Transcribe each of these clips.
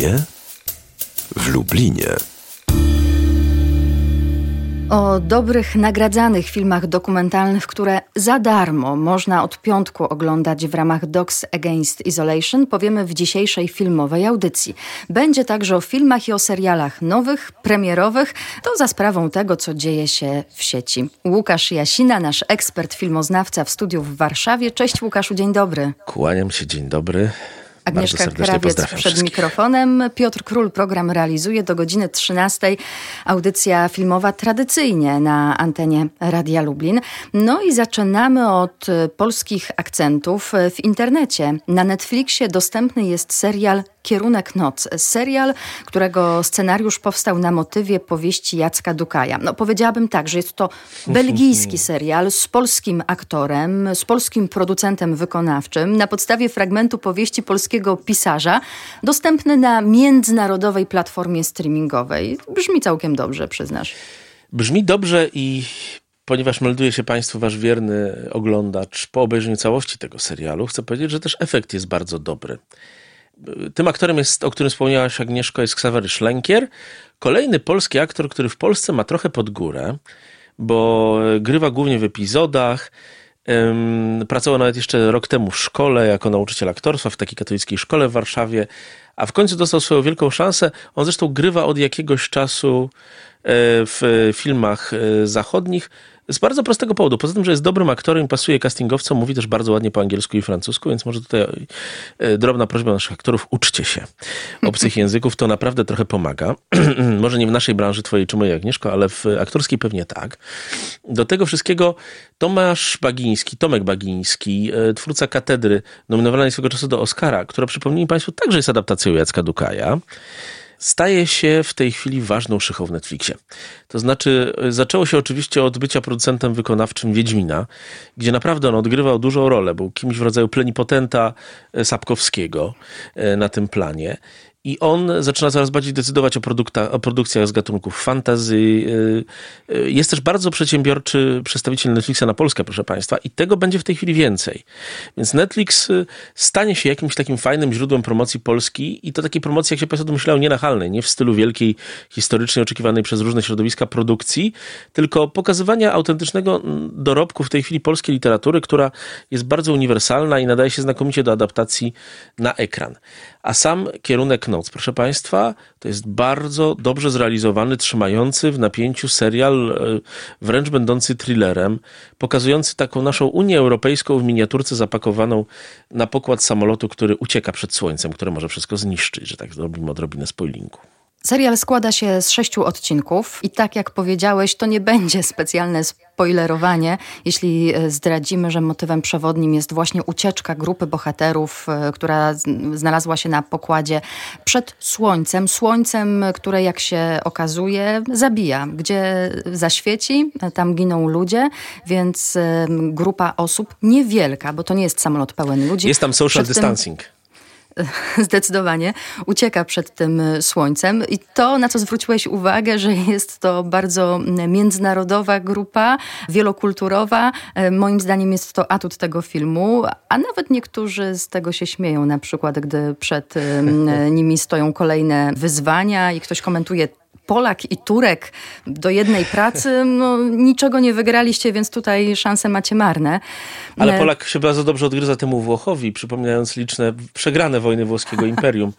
kinie w Lublinie. O dobrych, nagradzanych filmach dokumentalnych, które za darmo można od piątku oglądać w ramach Docs Against Isolation, powiemy w dzisiejszej filmowej audycji. Będzie także o filmach i o serialach nowych, premierowych, to za sprawą tego, co dzieje się w sieci. Łukasz Jasina, nasz ekspert filmoznawca w studiu w Warszawie. Cześć Łukaszu, dzień dobry. Kłaniam się, dzień dobry. Agnieszka Krawiec przed mikrofonem. Piotr Król program realizuje do godziny 13. Audycja filmowa tradycyjnie na antenie Radia Lublin. No i zaczynamy od polskich akcentów w internecie. Na Netflixie dostępny jest serial Kierunek Noc. Serial, którego scenariusz powstał na motywie powieści Jacka Dukaja. No powiedziałabym tak, że jest to belgijski serial z polskim aktorem, z polskim producentem wykonawczym na podstawie fragmentu powieści polskiego pisarza, dostępny na międzynarodowej platformie streamingowej. Brzmi całkiem dobrze, przyznasz. Brzmi dobrze i ponieważ melduje się Państwu Wasz wierny oglądacz po obejrzeniu całości tego serialu, chcę powiedzieć, że też efekt jest bardzo dobry. Tym aktorem, jest, o którym wspomniałaś Agnieszko, jest Ksawery Szlenkier. Kolejny polski aktor, który w Polsce ma trochę pod górę, bo grywa głównie w epizodach. Pracował nawet jeszcze rok temu w szkole jako nauczyciel aktorstwa w takiej katolickiej szkole w Warszawie, a w końcu dostał swoją wielką szansę. On zresztą grywa od jakiegoś czasu e, w filmach e, zachodnich. Z bardzo prostego powodu. Poza tym, że jest dobrym aktorem, pasuje castingowcom, mówi też bardzo ładnie po angielsku i francusku, więc może tutaj e, drobna prośba naszych aktorów, uczcie się obcych języków, to naprawdę trochę pomaga. może nie w naszej branży twojej czy mojej, Agnieszko, ale w aktorskiej pewnie tak. Do tego wszystkiego Tomasz Bagiński, Tomek Bagiński, e, twórca Katedry, nominowany swego czasu do Oscara, która przypomnij Państwu także jest adaptacją Jacka Dukaja staje się w tej chwili ważną szychą w Netflixie. To znaczy, zaczęło się oczywiście od bycia producentem wykonawczym Wiedźmina, gdzie naprawdę on odgrywał dużą rolę, był kimś w rodzaju plenipotenta e, Sapkowskiego e, na tym planie. I on zaczyna coraz bardziej decydować o, produkta, o produkcjach z gatunków fantazy. Y, y, jest też bardzo przedsiębiorczy przedstawiciel Netflixa na Polskę, proszę Państwa, i tego będzie w tej chwili więcej. Więc Netflix y, stanie się jakimś takim fajnym źródłem promocji Polski i to takiej promocji, jak się Państwo domyślają, nienachalnej, nie w stylu wielkiej, historycznie oczekiwanej przez różne środowiska produkcji, tylko pokazywania autentycznego mm, dorobku w tej chwili polskiej literatury, która jest bardzo uniwersalna i nadaje się znakomicie do adaptacji na ekran. A sam kierunek noc, proszę Państwa, to jest bardzo dobrze zrealizowany, trzymający w napięciu serial, e, wręcz będący thrillerem, pokazujący taką naszą Unię Europejską w miniaturce zapakowaną na pokład samolotu, który ucieka przed słońcem, które może wszystko zniszczyć, że tak zrobimy odrobinę spoilingu. Serial składa się z sześciu odcinków i tak jak powiedziałeś, to nie będzie specjalne spoilerowanie, jeśli e, zdradzimy, że motywem przewodnim jest właśnie ucieczka grupy bohaterów, e, która znalazła się na pokładzie przed słońcem. Słońcem, które jak się okazuje zabija. Gdzie zaświeci, tam giną ludzie, więc grupa osób niewielka, bo to nie jest samolot pełen ludzi. Jest tam social distancing. Tym zdecydowanie ucieka przed tym słońcem. I to, na co zwróciłeś uwagę, że jest to bardzo międzynarodowa grupa, wielokulturowa. E, moim zdaniem jest to atut tego filmu, a nawet niektórzy z tego się śmieją, na przykład gdy przed nimi stoją kolejne wyzwania i ktoś komentuje Polak i Turek do jednej pracy, no niczego nie wygraliście, więc tutaj szanse macie marne. Ale e, Polak się bardzo dobrze odgryza temu Włochowi, przypominając liczne przegrane wojny włoskiego imperium.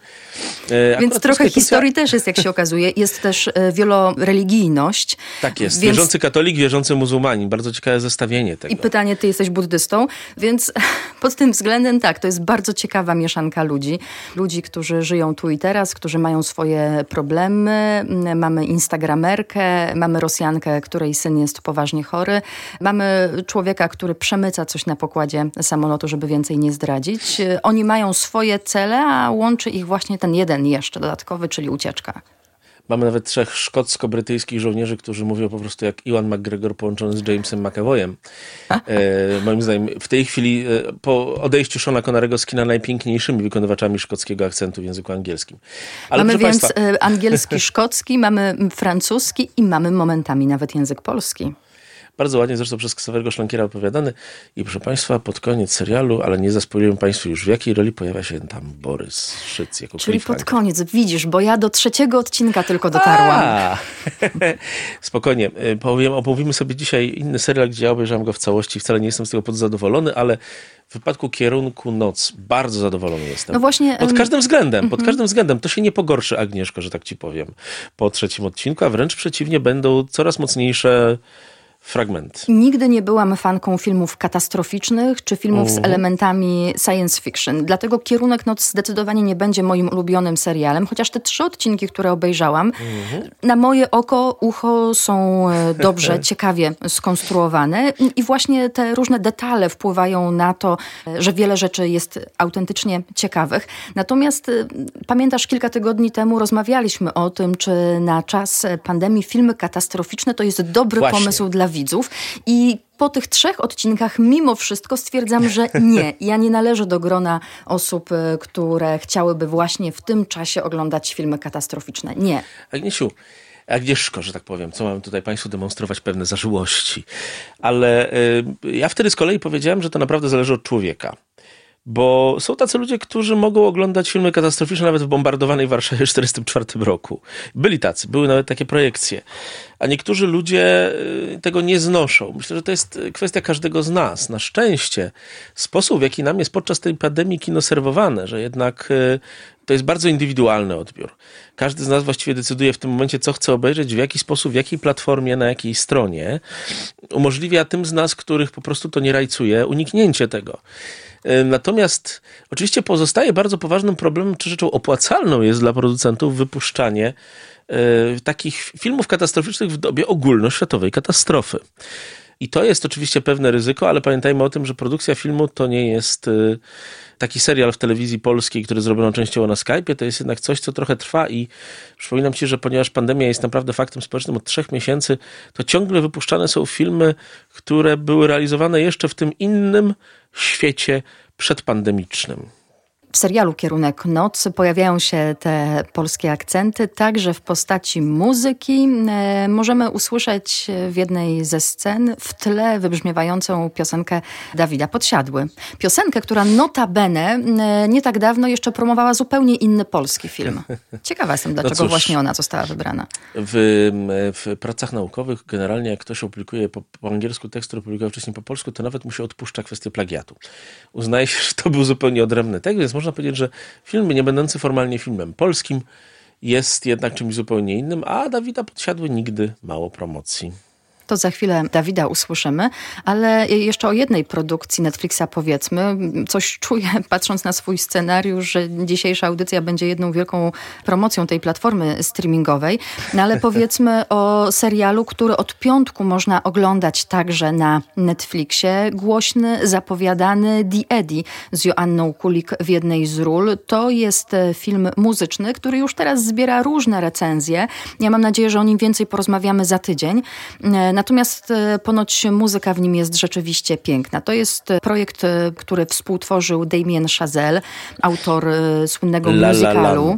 E, więc trochę historii też jest, jak się okazuje. Jest też e, wieloreligijność. Tak jest. Więc... Wierzący katolik, wierzący muzułmanin. Bardzo ciekawe zestawienie tego. I pytanie, ty jesteś buddystą, więc pod tym względem tak, to jest bardzo ciekawa mieszanka ludzi. Ludzi, którzy żyją tu i teraz, którzy mają swoje problemy, mamy instagramerkę, mamy Rosjankę, której syn jest poważnie chory, mamy człowieka, który przemyca coś na pokładzie samolotu, żeby więcej nie zdradzić. Oni mają swoje cele, a łączy ich właśnie ten jeden jeszcze dodatkowy, czyli ucieczka. Mamy nawet trzech szkocko-brytyjskich żołnierzy, którzy mówią po prostu jak Iwan McGregor połączony z Jamesem McAvoyem. E, moim zdaniem w tej chwili e, po odejściu Shona Connerego z kina najpiękniejszymi wykonywaczami szkockiego akcentu w języku angielskim. Ale mamy więc Państwa... E, angielski, szkocki, mamy francuski i mamy momentami nawet język polski. Bardzo ładnie zresztą przez Ksawerego Szlankiera opowiadany. I proszę Państwa, pod koniec serialu, ale nie zaspoiluję Państwu już, w jakiej roli pojawia się tam Borys Szyc jako Czyli pod koniec, widzisz, bo ja do trzeciego odcinka tylko dotarłam. Spokojnie, y, powiem, sobie dzisiaj inny serial, gdzie ja obejrzałem go w całości. Wcale nie jestem z tego podzadowolony, ale w wypadku kierunku noc bardzo zadowolony jestem. No właśnie. Pod każdym względem, pod mhm. każdym względem. To się nie pogorszy, Agnieszko, że tak ci powiem, po trzecim odcinku, a wręcz przeciwnie, będą coraz mocniejsze fragment. Nigdy nie byłam fanką filmów katastroficznych czy filmów z mhm. elementami science fiction. Dlatego Kierunek Noc zdecydowanie nie będzie moim ulubionym serialem, chociaż te trzy odcinki, które obejrzałam, mhm. na moje oko, ucho są e, dobrze, ciekawie skonstruowane i właśnie te różne detale wpływają na to, e, że wiele rzeczy jest autentycznie ciekawych. Natomiast e, pamiętasz, kilka tygodni temu rozmawialiśmy o tym, czy na czas pandemii filmy katastroficzne to jest dobry właśnie. pomysł dla widzów i po tych trzech odcinkach mimo wszystko stwierdzam, że nie. Ja nie należę do grona osób, e, które chciałyby właśnie w tym czasie oglądać filmy katastroficzne. Nie. Agniesiu, Agnieszko, że tak powiem, co mam tutaj Państwu demonstrować pewne zażyłości. Ale y, ja wtedy z kolei powiedziałem, że to naprawdę zależy od człowieka. Bo są tacy ludzie, którzy mogą oglądać filmy katastroficzne nawet w bombardowanej Warszawie w 1944 roku. Byli tacy, były nawet takie projekcje. A niektórzy ludzie y, tego nie znoszą. Myślę, że to jest kwestia każdego z nas. Na szczęście sposób, w jaki nam jest podczas tej pandemii kino serwowane, że jednak y, to jest bardzo indywidualny odbiór. Każdy z nas właściwie decyduje w tym momencie, co chce obejrzeć, w jaki sposób, w jakiej platformie, na jakiej stronie. Umożliwia tym z nas, których po prostu to nie rajcuje, uniknięcie tego. Natomiast oczywiście pozostaje bardzo poważnym problemem, czy rzeczą opłacalną jest dla producentów wypuszczanie e, takich filmów katastroficznych w dobie ogólnoświatowej katastrofy. I to jest oczywiście pewne ryzyko, ale pamiętajmy o tym, że produkcja filmu to nie jest e, taki serial w telewizji polskiej, który zrobiono częściowo na Skype'ie, to jest jednak coś, co trochę trwa i przypominam ci, że ponieważ pandemia jest naprawdę faktem społecznym od trzech miesięcy, to ciągle wypuszczane są filmy, które były realizowane jeszcze w tym innym świecie przedpandemicznym. W serialu Kierunek Noc pojawiają się te polskie akcenty, także w postaci muzyki. E, możemy usłyszeć w jednej ze scen w tle wybrzmiewającą piosenkę Dawida Podsiadły. Piosenkę, która notabene e, nie tak dawno jeszcze promowała zupełnie inny polski film. Ciekawa jestem, no dlaczego no właśnie ona została wybrana. W, w, pracach naukowych generalnie jak ktoś opublikuje po, po angielsku tekst, który publikował wcześniej po polsku, to nawet mu się odpuszcza kwestię plagiatu. Uznaje się, że to był zupełnie odrębny tekst, więc można powiedzieć, że film nie będący formalnie filmem polskim jest jednak czymś zupełnie innym, a Dawida Podsiadły nigdy mało promocji. To za chwilę Dawida usłyszymy, ale jeszcze o jednej produkcji Netflixa powiedzmy. Coś czuję, patrząc na swój scenariusz, że dzisiejsza audycja będzie jedną wielką promocją tej platformy streamingowej. No ale powiedzmy o serialu, który od piątku można oglądać także na Netflixie. Głośny, zapowiadany The Eddie z Joanną Kulik w jednej z ról. To jest e, film muzyczny, który już teraz zbiera różne recenzje. Ja mam nadzieję, że o nim więcej porozmawiamy za tydzień. Natomiast e, ponoć muzyka w nim jest rzeczywiście piękna. To jest e, projekt, e, który współtworzył Damien Chazelle, autor słynnego La musicalu.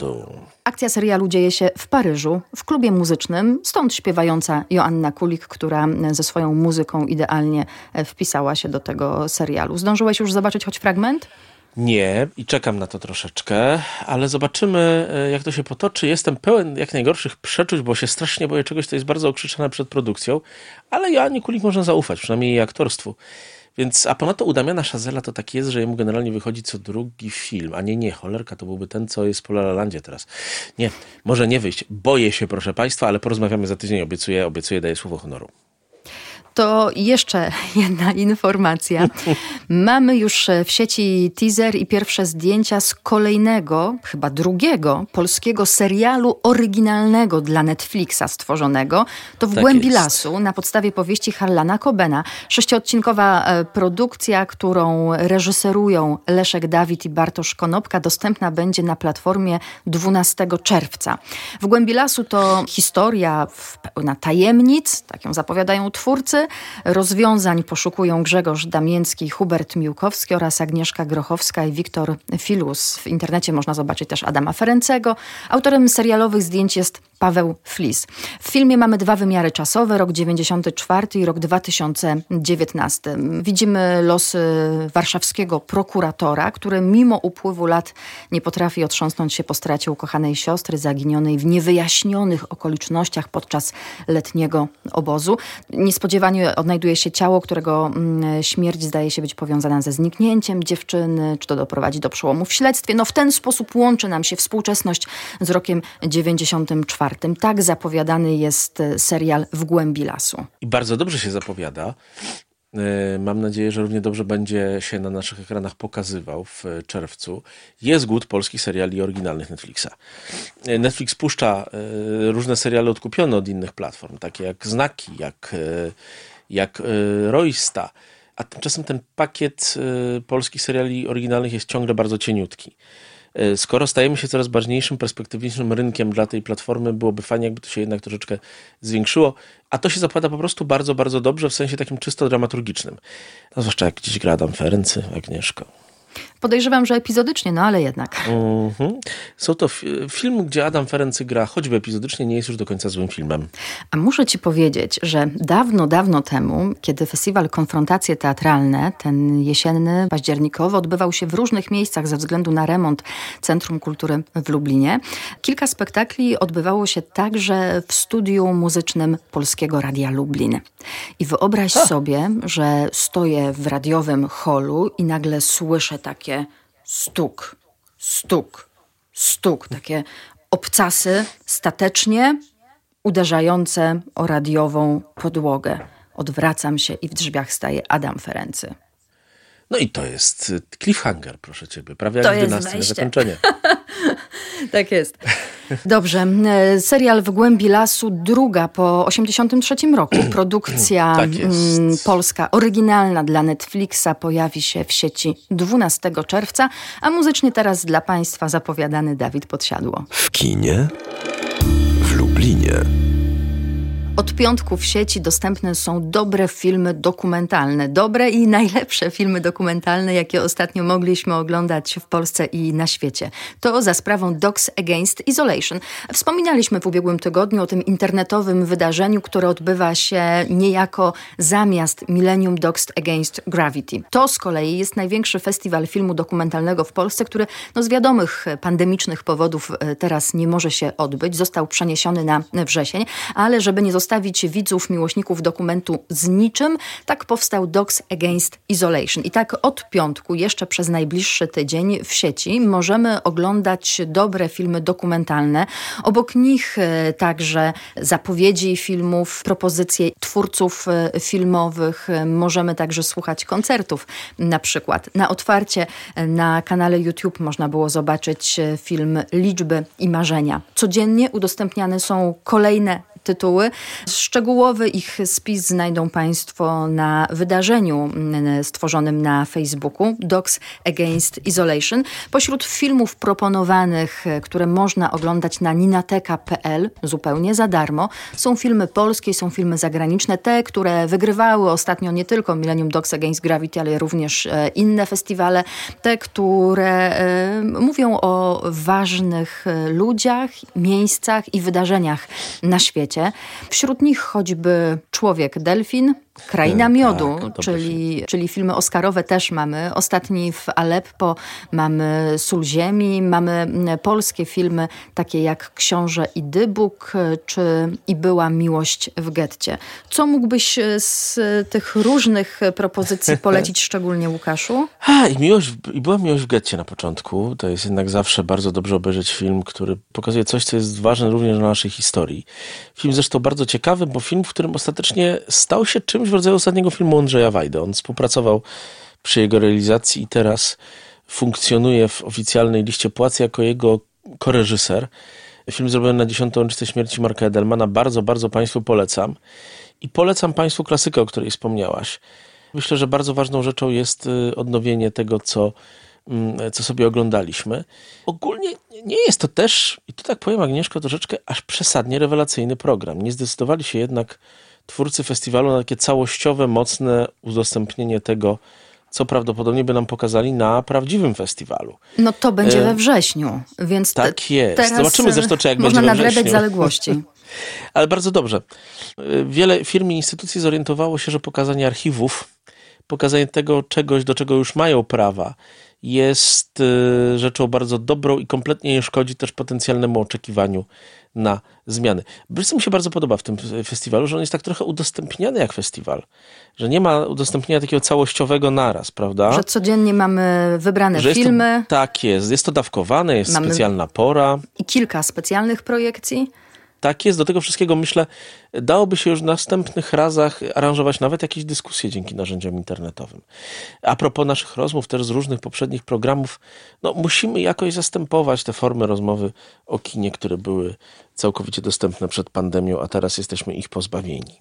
Akcja serialu dzieje się w Paryżu, w klubie muzycznym, stąd śpiewająca Joanna Kulik, która ze swoją muzyką idealnie wpisała się do tego serialu. Zdążyłeś już zobaczyć choć fragment? Nie i czekam na to troszeczkę, ale zobaczymy, e, jak to się potoczy. Jestem pełen jak najgorszych przeczuć, bo się strasznie boję czegoś, co jest bardzo okrzyczane przed produkcją, ale Joannie Kulik można zaufać, przynajmniej jej aktorstwu. Więc, a ponadto u Damiana Szazela to tak jest, że jemu generalnie wychodzi co drugi film, a nie, nie, cholerka to byłby ten, co jest w Polalalandzie teraz. Nie, może nie wyjść. Boję się, proszę Państwa, ale porozmawiamy za tydzień, obiecuję, obiecuję, daję słowo honoru to jeszcze jedna informacja. Mamy już w sieci teaser i pierwsze zdjęcia z kolejnego, chyba drugiego, polskiego serialu oryginalnego dla Netflixa stworzonego. To w tak Głębi jest. Lasu na podstawie powieści Harlana Kobena. Sześciodcinkowa e, produkcja, którą reżyserują Leszek Dawid i Bartosz Konopka, dostępna będzie na platformie 12 czerwca. W Głębi Lasu to historia pełna tajemnic, tak ją zapowiadają twórcy, Rozwiązań poszukują Grzegorz Damięcki, Hubert Miłkowski oraz Agnieszka Grochowska i Wiktor Filus. W internecie można zobaczyć też Adama Ferencego. Autorem serialowych zdjęć jest Paweł Flis. W filmie mamy dwa wymiary czasowe, rok 94 i rok 2019. Widzimy losy warszawskiego prokuratora, który mimo upływu lat nie potrafi otrząsnąć się po stracie ukochanej siostry zaginionej w niewyjaśnionych okolicznościach podczas letniego obozu. Niespodziewanie odnajduje się ciało, którego mm, śmierć zdaje się być powiązana ze zniknięciem dziewczyny, czy to doprowadzi do przełomu w śledztwie. No w ten sposób łączy nam się współczesność z rokiem 94. Tak zapowiadany jest e, serial W głębi lasu. I bardzo dobrze się zapowiada. E, mam nadzieję, że równie dobrze będzie się na naszych ekranach pokazywał w czerwcu. Jest głód polskich seriali oryginalnych Netflixa. E, Netflix puszcza różne seriale odkupione od innych platform, takie jak Znaki, jak, jak Roysta, a tymczasem ten pakiet polskich seriali oryginalnych jest ciągle bardzo cieniutki. E, skoro stajemy się coraz ważniejszym, perspektywicznym rynkiem dla tej platformy, byłoby fajnie, jakby to się jednak troszeczkę zwiększyło. A to się zapada po prostu bardzo, bardzo dobrze w sensie takim czysto dramaturgicznym. No, zwłaszcza jak gdzieś gra Adam Ferency, Agnieszka. Podejrzewam, że epizodycznie, no ale jednak. Mm-hmm. Są to film, gdzie Adam Ferency gra choćby epizodycznie, nie jest już do końca złym filmem. A muszę ci powiedzieć, że dawno, dawno temu, kiedy festiwal Konfrontacje Teatralne, ten jesienny, październikowy, odbywał się w różnych miejscach ze względu na remont Centrum Kultury w Lublinie, kilka spektakli odbywało się także w studiu muzycznym Polskiego Radia Lublin. I wyobraź sobie, że stoję w radiowym holu i nagle słyszę takie stuk, stuk, stuk, takie obcasy statecznie uderzające o radiową podłogę. Odwracam się i w drzwiach staje Adam Ferency. No i to jest cliffhanger, proszę ciebie. Prawie to jak dynastia zakończenie. tak jest. Dobrze. E, serial W głębi lasu, druga po 83 roku. Produkcja tak polska, oryginalna dla Netflixa pojawi się w sieci 12 czerwca, a muzycznie teraz dla Państwa zapowiadany Dawid Podsiadło. W kinie w Lublinie. Od piątku w sieci dostępne są dobre filmy dokumentalne. Dobre i najlepsze filmy dokumentalne, jakie ostatnio mogliśmy oglądać w Polsce i na świecie. To za sprawą Dogs Against Isolation. Wspominaliśmy w ubiegłym tygodniu o tym internetowym wydarzeniu, które odbywa się niejako zamiast Millennium Dogs Against Gravity. To z kolei jest największy festiwal filmu dokumentalnego w Polsce, który no, z wiadomych pandemicznych powodów e, teraz nie może się odbyć. Został przeniesiony na wrzesień, ale żeby nie zostać zostawić widzów, miłośników dokumentu z niczym, tak powstał Dogs Against Isolation. I tak od piątku, jeszcze przez najbliższy tydzień w sieci możemy oglądać dobre filmy dokumentalne. Obok nich e, także zapowiedzi filmów, propozycje twórców e, filmowych. Możemy także słuchać koncertów na przykład. Na otwarcie e, na kanale YouTube można było zobaczyć film Liczby i Marzenia. Codziennie udostępniane są kolejne tytuły. Szczegółowy ich spis znajdą Państwo na wydarzeniu mm, stworzonym na Facebooku Dogs Against Isolation. Pośród filmów proponowanych, które można oglądać na ninateka.pl zupełnie za darmo, są filmy polskie, są filmy zagraniczne, te, które wygrywały ostatnio nie tylko Millennium Dogs Against Gravity, ale również e, inne festiwale, te, które e, mówią o ważnych e, ludziach, miejscach i wydarzeniach na świecie świecie. Wśród nich choćby Człowiek Delfin, Kraina tak, Miodu, tak, czyli, czyli filmy oscarowe też mamy. Ostatni w Aleppo mamy Sól Ziemi, mamy polskie filmy takie jak Książę i Dybuk, czy I była miłość w getcie. Co mógłbyś z tych różnych propozycji polecić szczególnie Łukaszu? A, i, miłość, I była miłość w getcie na początku. To jest jednak zawsze bardzo dobrze obejrzeć film, który pokazuje coś, co jest ważne również dla naszej historii. Film zresztą bardzo ciekawy, bo film, w którym ostatecznie stał się czymś w rodzaju ostatniego filmu Andrzeja Wajdy. On współpracował przy jego realizacji i teraz funkcjonuje w oficjalnej liście płac jako jego koreżyser. Film zrobiony na 10. rocznicę śmierci Marka Edelmana. Bardzo, bardzo Państwu polecam. I polecam Państwu klasykę, o której wspomniałaś. Myślę, że bardzo ważną rzeczą jest y, odnowienie tego, co Mm, co sobie oglądaliśmy. Ogólnie nie jest to też, i tu tak powiem Agnieszko, troszeczkę aż przesadnie rewelacyjny program. Nie zdecydowali się jednak twórcy festiwalu na takie całościowe, mocne udostępnienie tego, co prawdopodobnie by nam pokazali na prawdziwym festiwalu. No to będzie we wrześniu, więc tak te, jest. Teraz Zobaczymy zresztą, czy jak można będzie we nadrabiać zaległości. Ale bardzo dobrze. Wiele firm i instytucji zorientowało się, że pokazanie archiwów, pokazanie tego czegoś, do czego już mają prawa, jest rzeczą bardzo dobrą i kompletnie nie szkodzi też potencjalnemu oczekiwaniu na zmiany. Wiesz, mi się bardzo podoba w tym festiwalu, że on jest tak trochę udostępniany jak festiwal. Że nie ma udostępnienia takiego całościowego naraz, prawda? Że codziennie mamy wybrane że filmy. To, tak jest. Jest to dawkowane, jest mamy specjalna pora. I kilka specjalnych projekcji. Tak jest, do tego wszystkiego myślę, dałoby się już w następnych razach aranżować nawet jakieś dyskusje dzięki narzędziom internetowym. A propos naszych rozmów też z różnych poprzednich programów, no musimy jakoś zastępować te formy rozmowy o kinie, które były całkowicie dostępne przed pandemią, a teraz jesteśmy ich pozbawieni.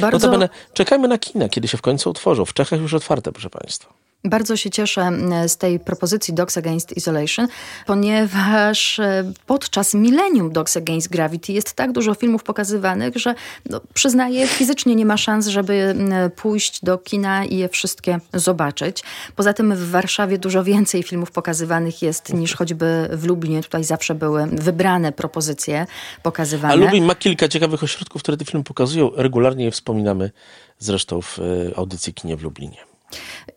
Bardzo... Notabene czekajmy na kina, kiedy się w końcu otworzą. W Czechach już otwarte, proszę Państwa. Bardzo się cieszę z tej propozycji Dogs Against Isolation, ponieważ e, podczas Millennium Dogs Against Gravity jest tak dużo filmów pokazywanych, że no, przyznaję, fizycznie nie ma szans, żeby pójść do kina i je wszystkie zobaczyć. Poza tym w Warszawie dużo więcej filmów pokazywanych jest niż choćby w Lublinie. Tutaj zawsze były wybrane propozycje pokazywane. A Lublin ma kilka ciekawych ośrodków, które te filmy pokazują. Regularnie je wspominamy zresztą w e, audycji Kinie w Lublinie.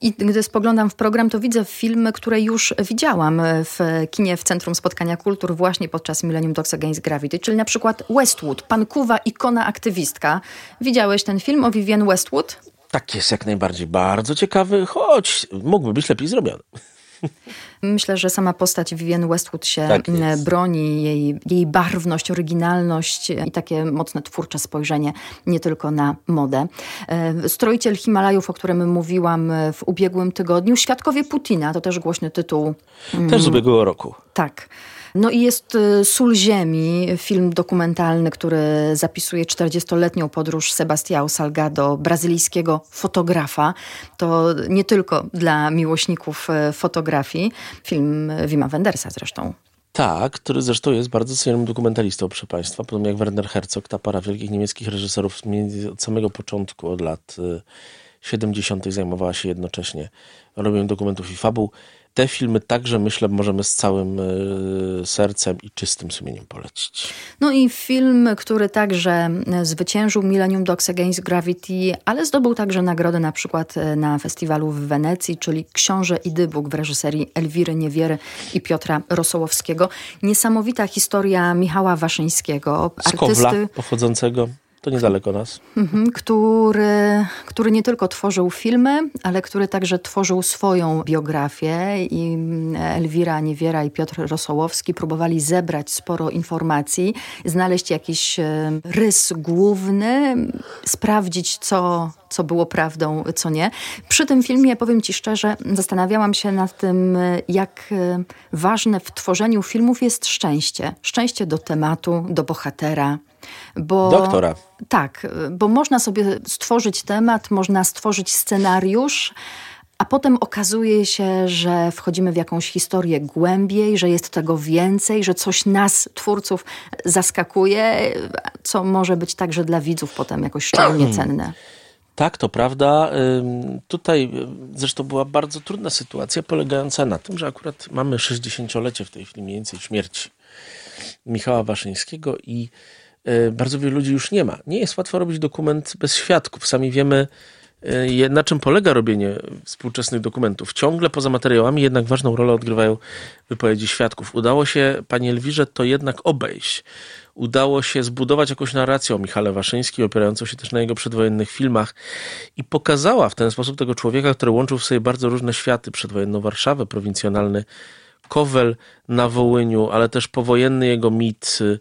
I gdy spoglądam w program, to widzę filmy, które już widziałam w kinie w Centrum Spotkania Kultur właśnie podczas Millennium Dogs Against Gravity, czyli na przykład Westwood, Pankuwa, ikona aktywistka. Widziałeś ten film o Vivienne Westwood? Tak jest, jak najbardziej. Bardzo ciekawy, choć mógłby być lepiej zrobiony. Myślę, że sama postać Vivienne Westwood się tak broni, jej, jej barwność, oryginalność i takie mocne twórcze spojrzenie nie tylko na modę. E, Stroiciel Himalajów, o którym mówiłam w ubiegłym tygodniu, Świadkowie Putina, to też głośny tytuł. Też z ubiegłego roku. Tak. No i jest y, Sól Ziemi, film dokumentalny, który zapisuje 40-letnią podróż Sebastião Salgado, brazylijskiego fotografa. To nie tylko dla miłośników y, fotografii. Film Wima Wendersa zresztą. Tak, który zresztą jest bardzo cenionym dokumentalistą, proszę Państwa. Podobnie jak Werner Herzog, ta para wielkich niemieckich reżyserów od samego początku, od lat 70. Y, zajmowała się jednocześnie robieniem dokumentów i fabuł te filmy także myślę możemy z całym e, sercem i czystym sumieniem polecić. No i film, który także e, zwyciężył Millennium Dogs Against Gravity, ale zdobył także nagrodę na przykład e, na festiwalu w Wenecji, czyli Książę i Dybuk w reżyserii Elwiry Niewiery i Piotra Rosołowskiego. Niesamowita historia Michała Waszyńskiego, Z artysty Kowla, pochodzącego to niedaleko nas. Mhm, który, który nie tylko tworzył filmy, ale który także tworzył swoją biografię i Elwira Niewiera i Piotr Rosołowski próbowali zebrać sporo informacji, znaleźć jakiś rys główny, sprawdzić co, co było prawdą, co nie. Przy tym filmie, powiem ci szczerze, zastanawiałam się nad tym, jak e, ważne w tworzeniu filmów jest szczęście. Szczęście do tematu, do bohatera. Bo, Doktora. Tak, bo można sobie stworzyć temat, można stworzyć scenariusz, a potem okazuje się, że wchodzimy w jakąś historię głębiej, że jest tego więcej, że coś nas, twórców, zaskakuje, co może być także dla widzów potem jakoś szczególnie cenne. Tak, to prawda. Tutaj zresztą była bardzo trudna sytuacja, polegająca na tym, że akurat mamy 60-lecie w tej chwili mniej więcej śmierci Michała Waszyńskiego i bardzo wielu ludzi już nie ma. Nie jest łatwo robić dokument bez świadków. Sami wiemy, e, na czym polega robienie współczesnych dokumentów. Ciągle poza materiałami jednak ważną rolę odgrywają wypowiedzi świadków. Udało się pani Elwirze to jednak obejść. Udało się zbudować jakąś narrację o Michale Waszyńskim, opierającą się też na jego przedwojennych filmach i pokazała w ten sposób tego człowieka, który łączył w sobie bardzo różne światy. Przedwojenną Warszawę, prowincjonalny Kowel na Wołyniu, ale też powojenny jego mit Y,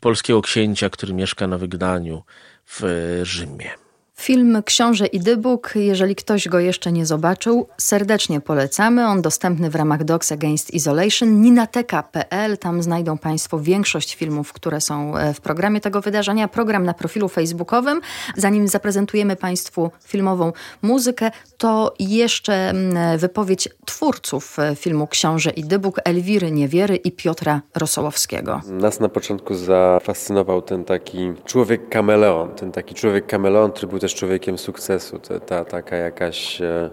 polskiego księcia, który mieszka na wygnaniu w Rzymie. Film Książę i Dybuk, jeżeli ktoś go jeszcze nie zobaczył, serdecznie polecamy. On dostępny w ramach Dogs Against Isolation. Ninateka.pl, tam znajdą Państwo większość filmów, które są e, w programie tego wydarzenia. Program na profilu facebookowym. Zanim zaprezentujemy Państwu filmową muzykę, to jeszcze wypowiedź twórców e, filmu Książę i Dybuk, Elwiry Niewiery i Piotra Rosołowskiego. Nas na początku zafascynował ten taki człowiek kameleon, ten taki człowiek kameleon, który był też człowiekiem sukcesu. To, ta taka jakaś e,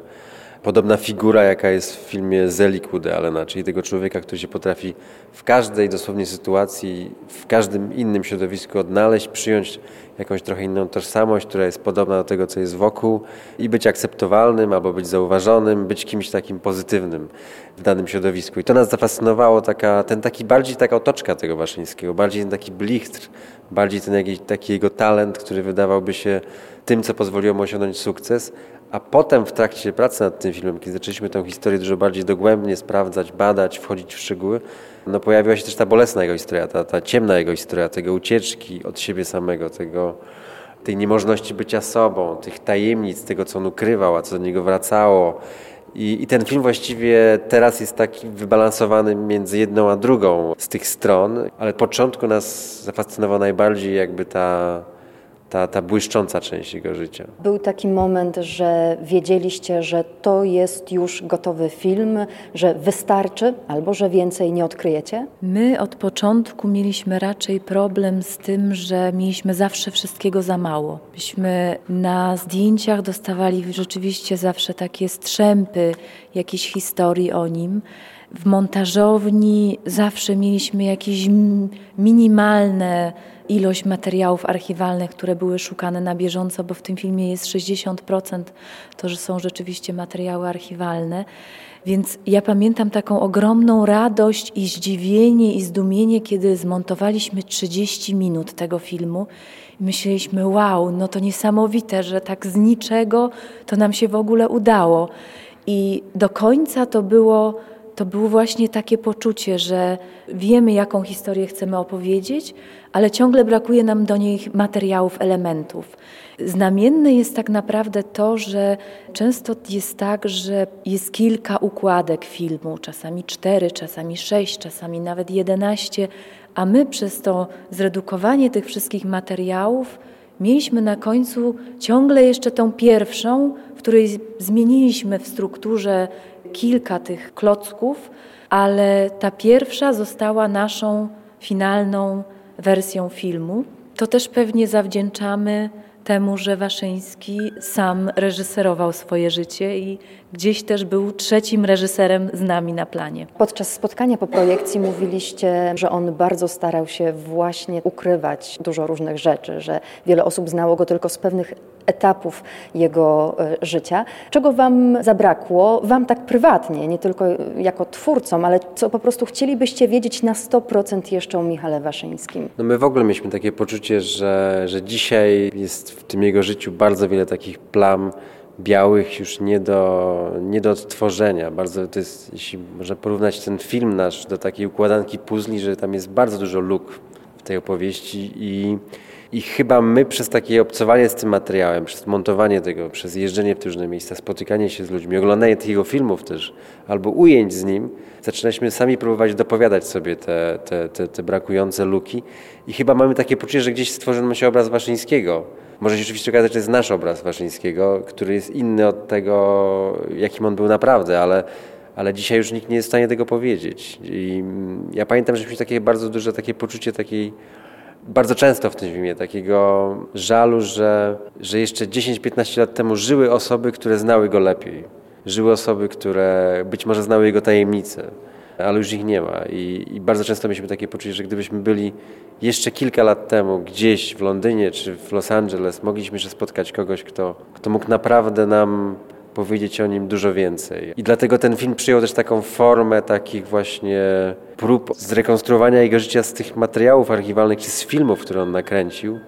podobna figura, jaka jest w filmie Zelig Woody Allena, czyli tego człowieka, który się potrafi w każdej dosłownie sytuacji, w każdym innym środowisku odnaleźć, przyjąć jakąś trochę inną tożsamość, która jest podobna do tego, co jest wokół i być akceptowalnym albo być zauważonym, być kimś takim pozytywnym w danym środowisku. I to nas zafascynowało, taka, ten taki bardziej taka otoczka tego Waszyńskiego, bardziej ten taki blichtr, bardziej ten jakiś taki jego talent, który wydawałby się tym, co pozwoliło mu osiągnąć sukces, a potem w trakcie pracy nad tym filmem, kiedy zaczęliśmy tę historię dużo bardziej dogłębnie sprawdzać, badać, wchodzić w szczegóły, no pojawiła się też ta bolesna jego historia, ta, ta ciemna jego historia, tego ucieczki od siebie samego, tego, tej niemożności bycia sobą, tych tajemnic, tego co on ukrywał, a co do niego wracało. I, I, ten film właściwie teraz jest taki wybalansowany między jedną a drugą z tych stron, ale początku nas zafascynował najbardziej jakby ta ta, ta błyszcząca część jego życia. Był taki moment, że wiedzieliście, że to jest już gotowy film, że wystarczy albo że więcej nie odkryjecie? My od początku mieliśmy raczej problem z tym, że mieliśmy zawsze wszystkiego za mało. Myśmy na zdjęciach dostawali rzeczywiście zawsze takie strzępy jakiejś historii o nim. W montażowni zawsze mieliśmy jakieś minimalne ilość materiałów archiwalnych, które były szukane na bieżąco, bo w tym filmie jest 60% to, że są rzeczywiście materiały archiwalne. Więc ja pamiętam taką ogromną radość i zdziwienie i zdumienie, kiedy zmontowaliśmy 30 minut tego filmu. I myśleliśmy, wow, no to niesamowite, że tak z niczego to nam się w ogóle udało. I do końca to było to było właśnie takie poczucie, że wiemy, jaką historię chcemy opowiedzieć, ale ciągle brakuje nam do niej materiałów, elementów. Znamienne jest tak naprawdę to, że często jest tak, że jest kilka układek filmu, czasami cztery, czasami sześć, czasami nawet jedenaście, a my przez to zredukowanie tych wszystkich materiałów mieliśmy na końcu ciągle jeszcze tą pierwszą, w której zmieniliśmy w strukturze kilka tych klocków, ale ta pierwsza została naszą finalną wersją filmu. To też pewnie zawdzięczamy temu, że Waszyński sam reżyserował swoje życie i gdzieś też był trzecim reżyserem z nami na planie. Podczas spotkania po projekcji mówiliście, że on bardzo starał się właśnie ukrywać dużo różnych rzeczy, że wiele osób znało go tylko z pewnych etapów jego e, życia. Czego Wam zabrakło, Wam tak prywatnie, nie tylko jako twórcom, ale co po prostu chcielibyście wiedzieć na 100% jeszcze o Michale Waszyńskim? No my w ogóle mieliśmy takie poczucie, że, że dzisiaj jest w tym jego życiu bardzo wiele takich plam, białych już nie do, nie do odtworzenia. Bardzo to jest, jeśli można porównać ten film nasz do takiej układanki puzli, że tam jest bardzo dużo luk w tej opowieści i, i chyba my przez takie obcowanie z tym materiałem, przez montowanie tego, przez jeżdżenie w różne miejsca, spotykanie się z ludźmi, oglądanie tych jego filmów też, albo ujęć z nim, zaczynaliśmy sami próbować dopowiadać sobie te, te, te, te brakujące luki i chyba mamy takie poczucie, że gdzieś stworzono się obraz Waszyńskiego, może się oczywiście okazać, że to jest nasz obraz Waszyńskiego, który jest inny od tego, jakim on był naprawdę, ale, ale dzisiaj już nikt nie jest w stanie tego powiedzieć. I ja pamiętam, że mieliśmy takie bardzo duże takie poczucie takiej, bardzo często w tym filmie, takiego żalu, że, że jeszcze 10-15 lat temu żyły osoby, które znały go lepiej. Żyły osoby, które być może znały jego tajemnice ale już ich nie ma. I, I, bardzo często mieliśmy takie poczucie, że gdybyśmy byli jeszcze kilka lat temu gdzieś w Londynie czy w Los Angeles, mogliśmy jeszcze spotkać kogoś, kto, kto mógł naprawdę nam powiedzieć o nim dużo więcej. I dlatego ten film przyjął też taką formę takich właśnie prób zrekonstruowania jego życia z tych materiałów archiwalnych czy z filmów, które on nakręcił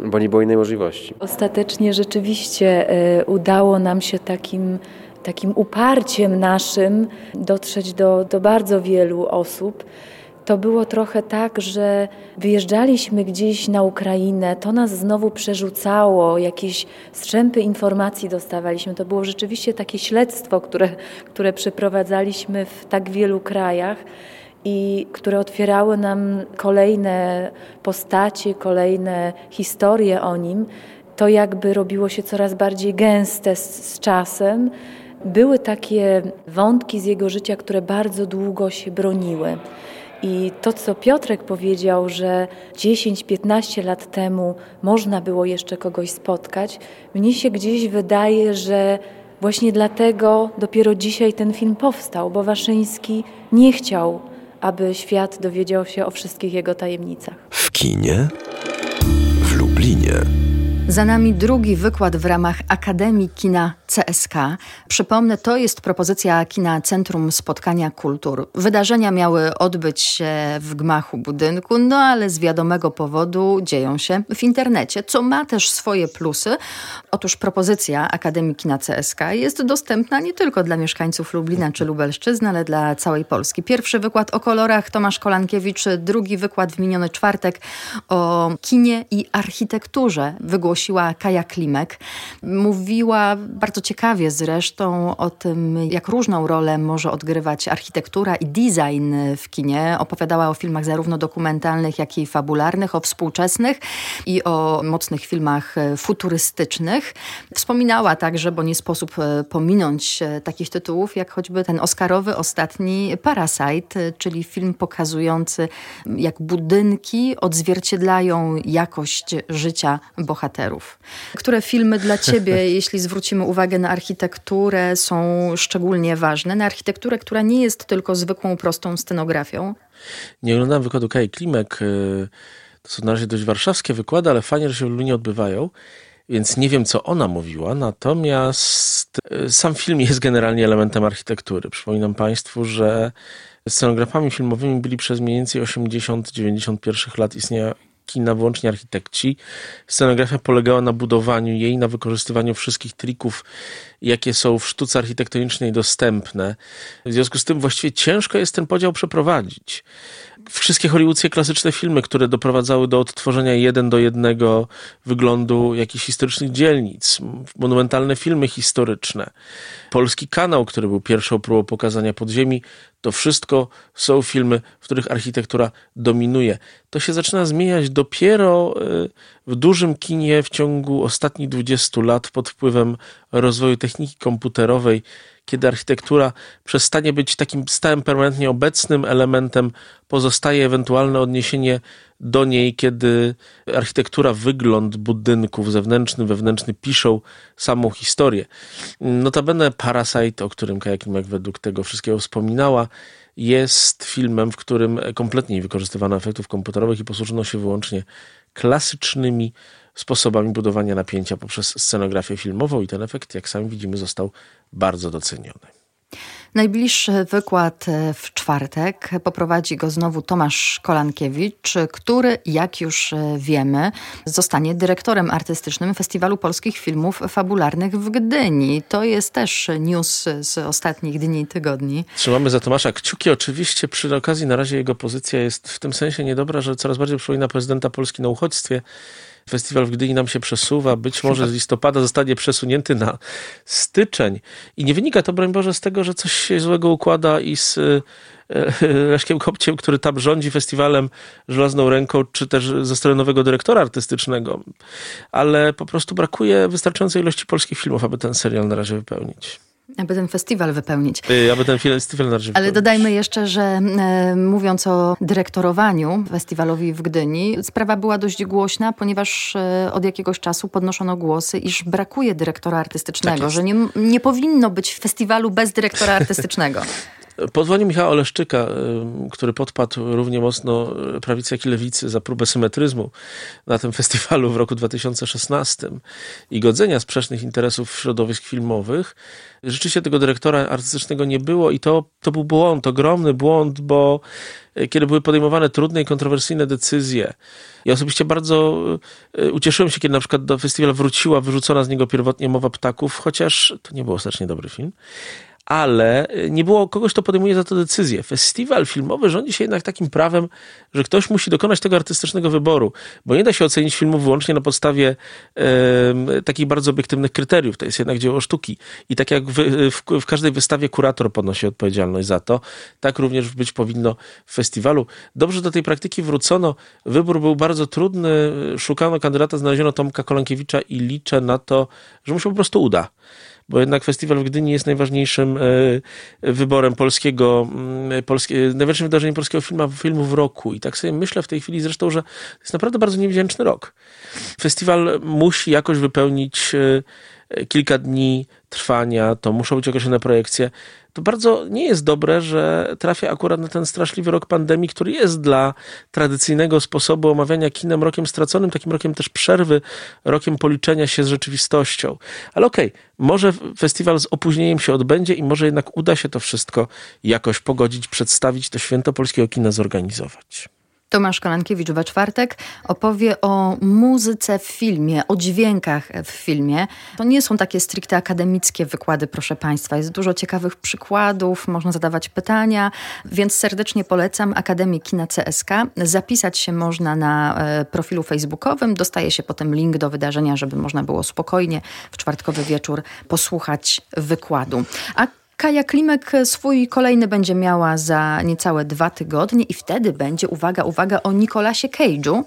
bo nie było innej możliwości. Ostatecznie rzeczywiście y, udało nam się takim takim uparciem naszym dotrzeć do, do bardzo wielu osób. To było trochę tak, że wyjeżdżaliśmy gdzieś na Ukrainę, to nas znowu przerzucało, jakieś strzępy informacji dostawaliśmy. To było rzeczywiście takie śledztwo, które, które przeprowadzaliśmy w tak wielu krajach i które otwierały nam kolejne postacie, kolejne historie o nim. To jakby robiło się coraz bardziej gęste z, z czasem. Były takie wątki z jego życia, które bardzo długo się broniły. I to, co Piotrek powiedział, że 10-15 lat temu można było jeszcze kogoś spotkać, mnie się gdzieś wydaje, że właśnie dlatego dopiero dzisiaj ten film powstał, bo Waszyński nie chciał, aby świat dowiedział się o wszystkich jego tajemnicach. W kinie, w Lublinie. Za nami drugi wykład w ramach Akademii Kina CSK. Przypomnę, to jest propozycja Kina Centrum Spotkania Kultur. Wydarzenia miały odbyć się w gmachu budynku, no ale z wiadomego powodu dzieją się w internecie, co ma też swoje plusy. Otóż propozycja Akademii Kina CSK jest dostępna nie tylko dla mieszkańców Lublina czy Lubelszczyzny, ale dla całej Polski. Pierwszy wykład o kolorach Tomasz Kolankiewicz, drugi wykład w miniony czwartek o kinie i architekturze wygłosiła Kaja Klimek. Mówiła bardzo bardzo ciekawie zresztą o tym, jak różną rolę może odgrywać architektura i design w kinie. Opowiadała o filmach zarówno dokumentalnych, jak i fabularnych, o współczesnych i o mocnych filmach futurystycznych. Wspominała także, bo nie sposób e, pominąć e, takich tytułów, jak choćby ten oscarowy ostatni Parasite, czyli film pokazujący, jak budynki odzwierciedlają jakość życia bohaterów. Które filmy dla ciebie, jeśli zwrócimy uwagę uwagę na architekturę są szczególnie ważne. Na architekturę, która nie jest tylko zwykłą, prostą scenografią. Nie oglądałem wykładu Kai Klimek. Y, to są na razie dość warszawskie wykłady, ale fajnie, że się w Lublinie odbywają. Więc nie wiem, co ona mówiła, natomiast y, sam film jest generalnie elementem architektury. Przypominam Państwu, że scenografami filmowymi byli przez mniej więcej 80-91 lat istnienia kina, wyłącznie architekci. Scenografia polegała na budowaniu jej, na wykorzystywaniu wszystkich trików, jakie są w sztuce architektonicznej dostępne. W związku z tym właściwie ciężko jest ten podział przeprowadzić wszystkie hollywoodzkie klasyczne filmy, które doprowadzały do odtworzenia jeden do jednego wyglądu jakichś historycznych dzielnic, monumentalne filmy historyczne, polski kanał, który był pierwszą próbą pokazania podziemi, to wszystko są filmy, w których architektura dominuje. To się zaczyna zmieniać dopiero y, w dużym kinie w ciągu ostatnich 20 lat pod wpływem rozwoju techniki komputerowej, kiedy architektura przestanie być takim stałym, permanentnie obecnym elementem, pozostaje ewentualne odniesienie do niej, kiedy architektura, wygląd budynków zewnętrzny, wewnętrzny piszą samą historię. Notabene Parasite, o którym Kaja Klimek według tego wszystkiego wspominała, jest filmem, w którym kompletnie nie wykorzystywano efektów komputerowych i posłużono się wyłącznie klasycznymi sposobami budowania napięcia poprzez scenografię filmową i ten efekt, jak sami widzimy, został bardzo doceniony. Najbliższy wykład e, w czwartek poprowadzi go znowu Tomasz Kolankiewicz, który, jak już e, wiemy, zostanie dyrektorem artystycznym Festiwalu Polskich Filmów Fabularnych w Gdyni. To jest też news z ostatnich dni i tygodni. Trzymamy za Tomasza kciuki. Oczywiście przy okazji na razie jego pozycja jest w tym sensie niedobra, że coraz bardziej przypomina prezydenta Polski na uchodźstwie. Festiwal w Gdyni nam się przesuwa, być może z listopada zostanie przesunięty na styczeń. I nie wynika to, broń Boże, z tego, że coś się złego układa i z e, Leszkiem Kopciem, który tam rządzi festiwalem żelazną ręką, czy też ze strony nowego dyrektora artystycznego. Ale po prostu brakuje wystarczającej ilości polskich filmów, aby ten serial na razie wypełnić. Aby ten festiwal wypełnić. Y, aby ten festiwal na Ale dodajmy jeszcze, że e, mówiąc o dyrektorowaniu festiwalowi w Gdyni, sprawa była dość głośna, ponieważ e, od jakiegoś czasu podnoszono głosy, iż brakuje dyrektora artystycznego, tak że nie, nie powinno być festiwalu bez dyrektora artystycznego. Podwonie Michała Oleszczyka, który podpadł równie mocno prawicy jak i lewicy za próbę symetryzmu na tym festiwalu w roku 2016 i godzenia sprzecznych interesów środowisk filmowych, rzeczywiście tego dyrektora artystycznego nie było i to, to był błąd, ogromny błąd, bo e, kiedy były podejmowane trudne i kontrowersyjne decyzje, ja osobiście bardzo ucieszyłem się, kiedy na przykład do festiwalu wróciła wyrzucona z niego pierwotnie Mowa Ptaków, chociaż to nie był strasznie dobry film, ale nie było kogoś, kto podejmuje za to decyzję. Festiwal filmowy rządzi się jednak takim prawem, że ktoś musi dokonać tego artystycznego wyboru, bo nie da się ocenić filmu wyłącznie na podstawie e, takich bardzo obiektywnych kryteriów. To jest jednak dzieło sztuki. I tak jak w, w, w, każdej wystawie kurator ponosi odpowiedzialność za to, tak również być powinno w festiwalu. Dobrze do tej praktyki wrócono. Wybór był bardzo trudny. Szukano kandydata, znaleziono Tomka Kolankiewicza i liczę na to, że mu się po prostu uda bo jednak festiwal w Gdyni jest najważniejszym wyborem polskiego, mm, polskie, najważniejszym wydarzeniem polskiego filmu, filmu w roku. I tak sobie myślę w tej chwili zresztą, że to jest naprawdę bardzo niewdzięczny rok. Festiwal musi jakoś wypełnić kilka dni trwania, to muszą być określone projekcje. To bardzo nie jest dobre, że trafia akurat na ten straszliwy rok pandemii, który jest dla tradycyjnego sposobu omawiania kinem rokiem straconym, takim rokiem też przerwy, rokiem policzenia się z rzeczywistością. Ale okej, okay, może festiwal z opóźnieniem się odbędzie i może jednak uda się to wszystko jakoś pogodzić, przedstawić, to święto polskiego kina zorganizować. Tomasz Kolankiewicz we czwartek opowie o muzyce w filmie, o dźwiękach w filmie. To nie są takie stricte akademickie wykłady, proszę Państwa. Jest dużo ciekawych przykładów, można zadawać pytania, więc serdecznie polecam Akademię Kina CSK. Zapisać się można na e, profilu facebookowym. Dostaje się potem link do wydarzenia, żeby można było spokojnie w czwartkowy wieczór posłuchać wykładu. A Kaja Klimek swój kolejny będzie miała za niecałe dwa tygodnie i wtedy będzie, uwaga, uwaga, o Nicolasie Cage'u,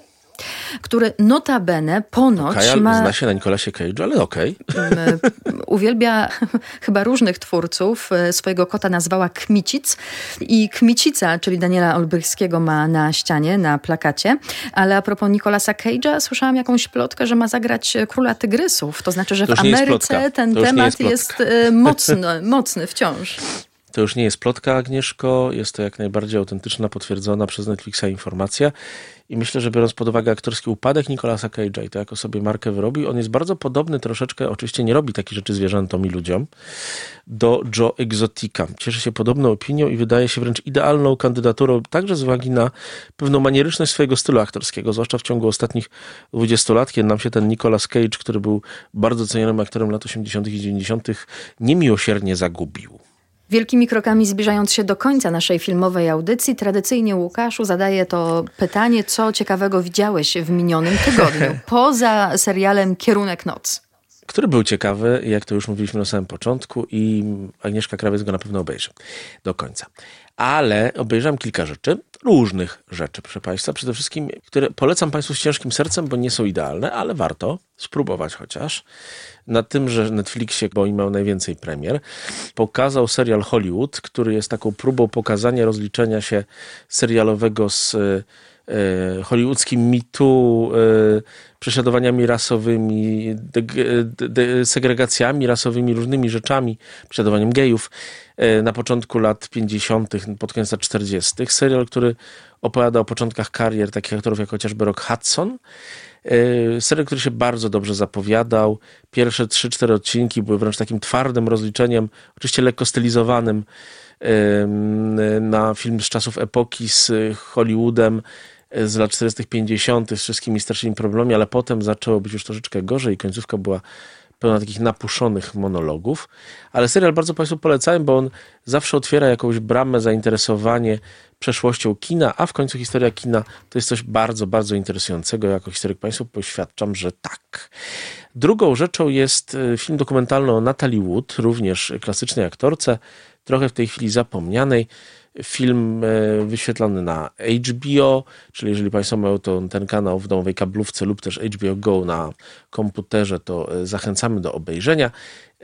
który notabene ponoć Kajal ma... zna się na Nicolasie Cage, ale okej. Okay. Uwielbia chyba różnych twórców. E, swojego kota nazwała Kmicic i Kmicica, czyli Daniela Olbrychskiego ma na ścianie, na plakacie. Ale a propos Nicolasa Cage'a, słyszałam jakąś plotkę, że ma zagrać Króla Tygrysów. To znaczy, że to w Ameryce ten temat jest, jest e, mocny, mocny wciąż. To już nie jest plotka, Agnieszko, jest to jak najbardziej autentyczna, potwierdzona przez Netflixa informacja. I myślę, że biorąc pod uwagę aktorski upadek Nicolasa Cage'a i to, jako sobie markę wyrobił, on jest bardzo podobny troszeczkę, oczywiście nie robi takich rzeczy zwierzętom i ludziom, do Joe Exotica. Cieszy się podobną opinią i wydaje się wręcz idealną kandydaturą, także z uwagi na pewną manieryczność swojego stylu aktorskiego, zwłaszcza w ciągu ostatnich 20 lat, kiedy nam się ten Nicolas Cage, który był bardzo cenionym aktorem lat 80. i 90., niemiłosiernie zagubił. Wielkimi krokami zbliżając się do końca naszej filmowej audycji, tradycyjnie Łukaszu zadaję to pytanie, co ciekawego widziałeś w minionym tygodniu, poza serialem Kierunek Noc. Który był ciekawy, jak to już mówiliśmy na samym początku i Agnieszka Krawiec go na pewno obejrzy do końca. Ale obejrzałem kilka rzeczy, różnych rzeczy, proszę Państwa. Przede wszystkim, które polecam Państwu z ciężkim sercem, bo nie są idealne, ale warto spróbować chociaż na tym, że Netflixie, bo oni mają najwięcej premier, pokazał serial Hollywood, który jest taką próbą pokazania rozliczenia się serialowego z hollywoodzkim mitu, e, prześladowaniami rasowymi, de, segregacjami rasowymi, różnymi rzeczami, prześladowaniem gejów e, na początku lat 50., pod koniec lat 40. Serial, który opowiada o początkach karier takich aktorów jak chociażby Rock Hudson, E, serial, który się bardzo dobrze zapowiadał. Pierwsze 3-4 odcinki były wręcz takim twardym rozliczeniem, oczywiście lekko stylizowanym na film z czasów epoki z Hollywoodem e, z lat 40., 50., z wszystkimi starszymi problemami, ale potem zaczęło być już troszeczkę gorzej. Końcówka była pełna takich napuszonych monologów. Ale serial bardzo Państwu polecałem, bo on zawsze otwiera jakąś bramę, zainteresowanie przeszłością kina, a w końcu historia kina to jest coś bardzo, bardzo interesującego. Jako historyk Państwu poświadczam, że tak. Drugą rzeczą jest e, film dokumentalny o Natalie Wood, również klasycznej aktorce, trochę w tej chwili zapomnianej. Film e, wyświetlony na HBO, czyli jeżeli Państwo mają to, ten kanał w domowej kablówce lub też HBO Go na komputerze, to e, zachęcamy do obejrzenia.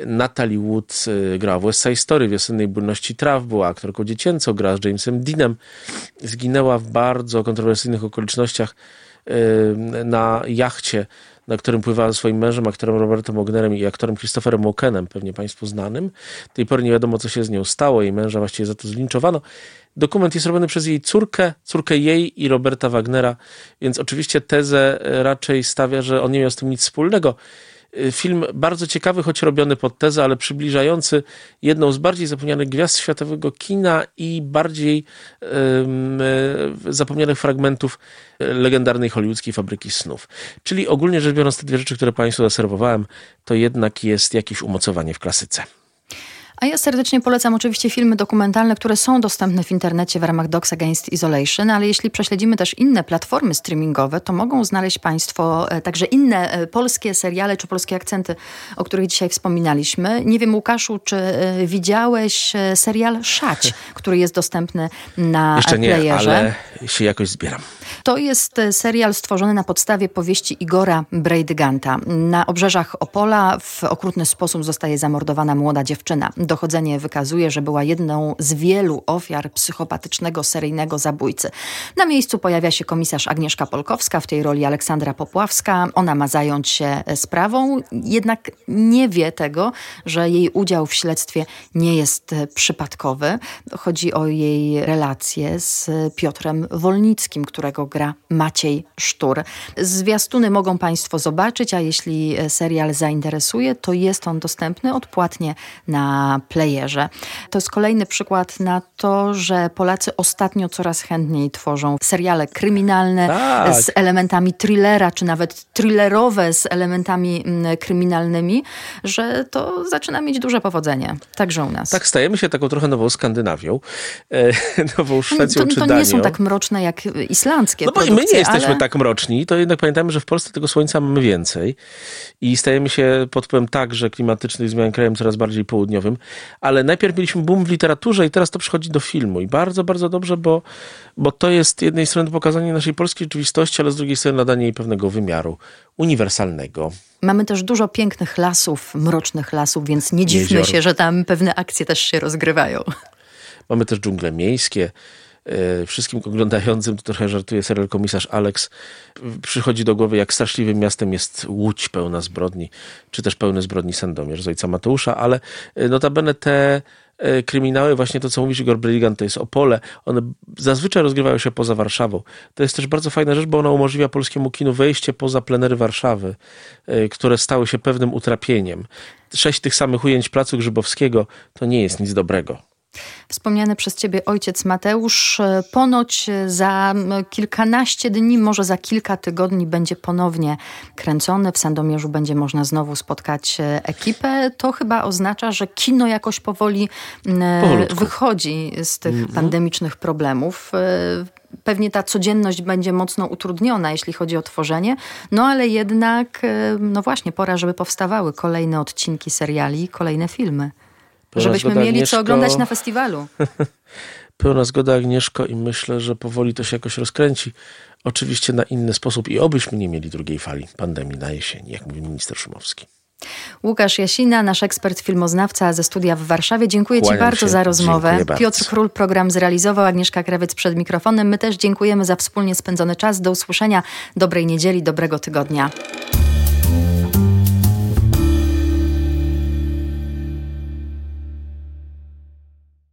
Natalie Wood y, grała w West Side Story, Wiosennej Bólności Traw, była aktorką dziecięcą, grała z Jamesem Deanem. Zginęła w bardzo kontrowersyjnych okolicznościach na jachcie, na którym pływała swoim mężem, aktorem Robertem Ognerem i aktorem Christopherem Walkenem, pewnie Państwu znanym. Do tej pory nie wiadomo, co się z nią stało. Jej męża właściwie za to zlinczowano. Dokument jest robiony przez jej córkę, córkę jej i Roberta Wagnera, więc oczywiście tezę raczej stawia, że on nie miał z tym nic wspólnego. Y, film bardzo ciekawy, choć robiony pod tezę, ale przybliżający jedną z bardziej zapomnianych gwiazd światowego kina i bardziej um, zapomnianych fragmentów y, legendarnej hollywoodzkiej fabryki snów. Czyli ogólnie rzecz biorąc, te dwie rzeczy, które Państwu zaserwowałem, to jednak jest jakieś umocowanie w klasyce. A ja serdecznie polecam oczywiście filmy dokumentalne, które są dostępne w internecie w ramach Docs Against Isolation, ale jeśli prześledzimy też inne platformy streamingowe, to mogą znaleźć Państwo e, także inne e, polskie seriale czy polskie akcenty, o których dzisiaj wspominaliśmy. Nie wiem, Łukaszu, czy e, widziałeś serial Szać, który jest dostępny na Jeszcze nie, playerze? ale się jakoś zbieram. To jest serial stworzony na podstawie powieści Igora Brejdyganta. Na obrzeżach Opola w okrutny sposób zostaje zamordowana młoda dziewczyna. Dochodzenie wykazuje, że była jedną z wielu ofiar psychopatycznego seryjnego zabójcy. Na miejscu pojawia się komisarz Agnieszka Polkowska, w tej roli Aleksandra Popławska. Ona ma zająć się sprawą, jednak nie wie tego, że jej udział w śledztwie nie jest przypadkowy. Chodzi o jej relacje z Piotrem Wolnickim, którego gra Maciej Sztur. Zwiastuny mogą Państwo zobaczyć, a jeśli serial zainteresuje, to jest on dostępny odpłatnie na playerze. To jest kolejny przykład na to, że Polacy ostatnio coraz chętniej tworzą seriale kryminalne tak. z elementami thrillera, czy nawet thrillerowe z elementami mm, kryminalnymi, że to zaczyna mieć duże powodzenie. Także u nas. Tak, stajemy się taką trochę nową Skandynawią, e, nową Szwecją to, czy To nie są tak mroczne jak islandzkie No bo my nie jesteśmy ale... tak mroczni, to jednak pamiętamy, że w Polsce tego słońca mamy więcej i stajemy się pod wpływem także klimatycznych zmian krajem coraz bardziej południowym, ale najpierw mieliśmy boom w literaturze i teraz to przychodzi do filmu i bardzo, bardzo dobrze, bo, bo to jest z jednej strony pokazanie naszej polskiej rzeczywistości, ale z drugiej strony nadanie jej pewnego wymiaru uniwersalnego. Mamy też dużo pięknych lasów, mrocznych lasów, więc nie dziwmy Jezior. się, że tam pewne akcje też się rozgrywają. Mamy też dżungle miejskie. E, wszystkim oglądającym, to trochę żartuje serial komisarz Alex, przychodzi do głowy, jak straszliwym miastem jest Łódź pełna zbrodni, czy też pełny zbrodni Sandomierz z ojca Mateusza, ale e, notabene te e, kryminały, właśnie to, co mówisz Igor Briligan, to jest Opole, one zazwyczaj rozgrywają się poza Warszawą. To jest też bardzo fajna rzecz, bo ona umożliwia polskiemu kinu wejście poza plenery Warszawy, które stały się pewnym utrapieniem. Sześć tych samych ujęć Placu Grzybowskiego to nie jest nic dobrego. Wspomniany przez ciebie ojciec Mateusz e, ponoć e, za kilkanaście dni, może za kilka tygodni będzie ponownie kręcony. W Sandomierzu będzie można znowu spotkać e, ekipę. To chyba oznacza, że kino jakoś powoli Powolutku. wychodzi z tych mm -hmm. pandemicznych problemów pewnie ta codzienność będzie mocno utrudniona, jeśli chodzi o tworzenie, no ale jednak, no właśnie, pora, żeby powstawały kolejne odcinki seriali, kolejne filmy. Żebyśmy mieli Agnieszko... co oglądać na festiwalu. Pełna zgoda Agnieszko i myślę, że powoli to się jakoś rozkręci. Oczywiście na inny sposób i obyśmy nie mieli drugiej fali pandemii na jesieni, jak mówi minister Szumowski. Łukasz Jasina, nasz ekspert filmoznawca ze studia w Warszawie. Dziękuję Kłaniam Ci bardzo się. za rozmowę. Piotr Król program zrealizował, Agnieszka Krawiec przed mikrofonem. My też dziękujemy za wspólnie spędzony czas. Do usłyszenia, dobrej niedzieli, dobrego tygodnia.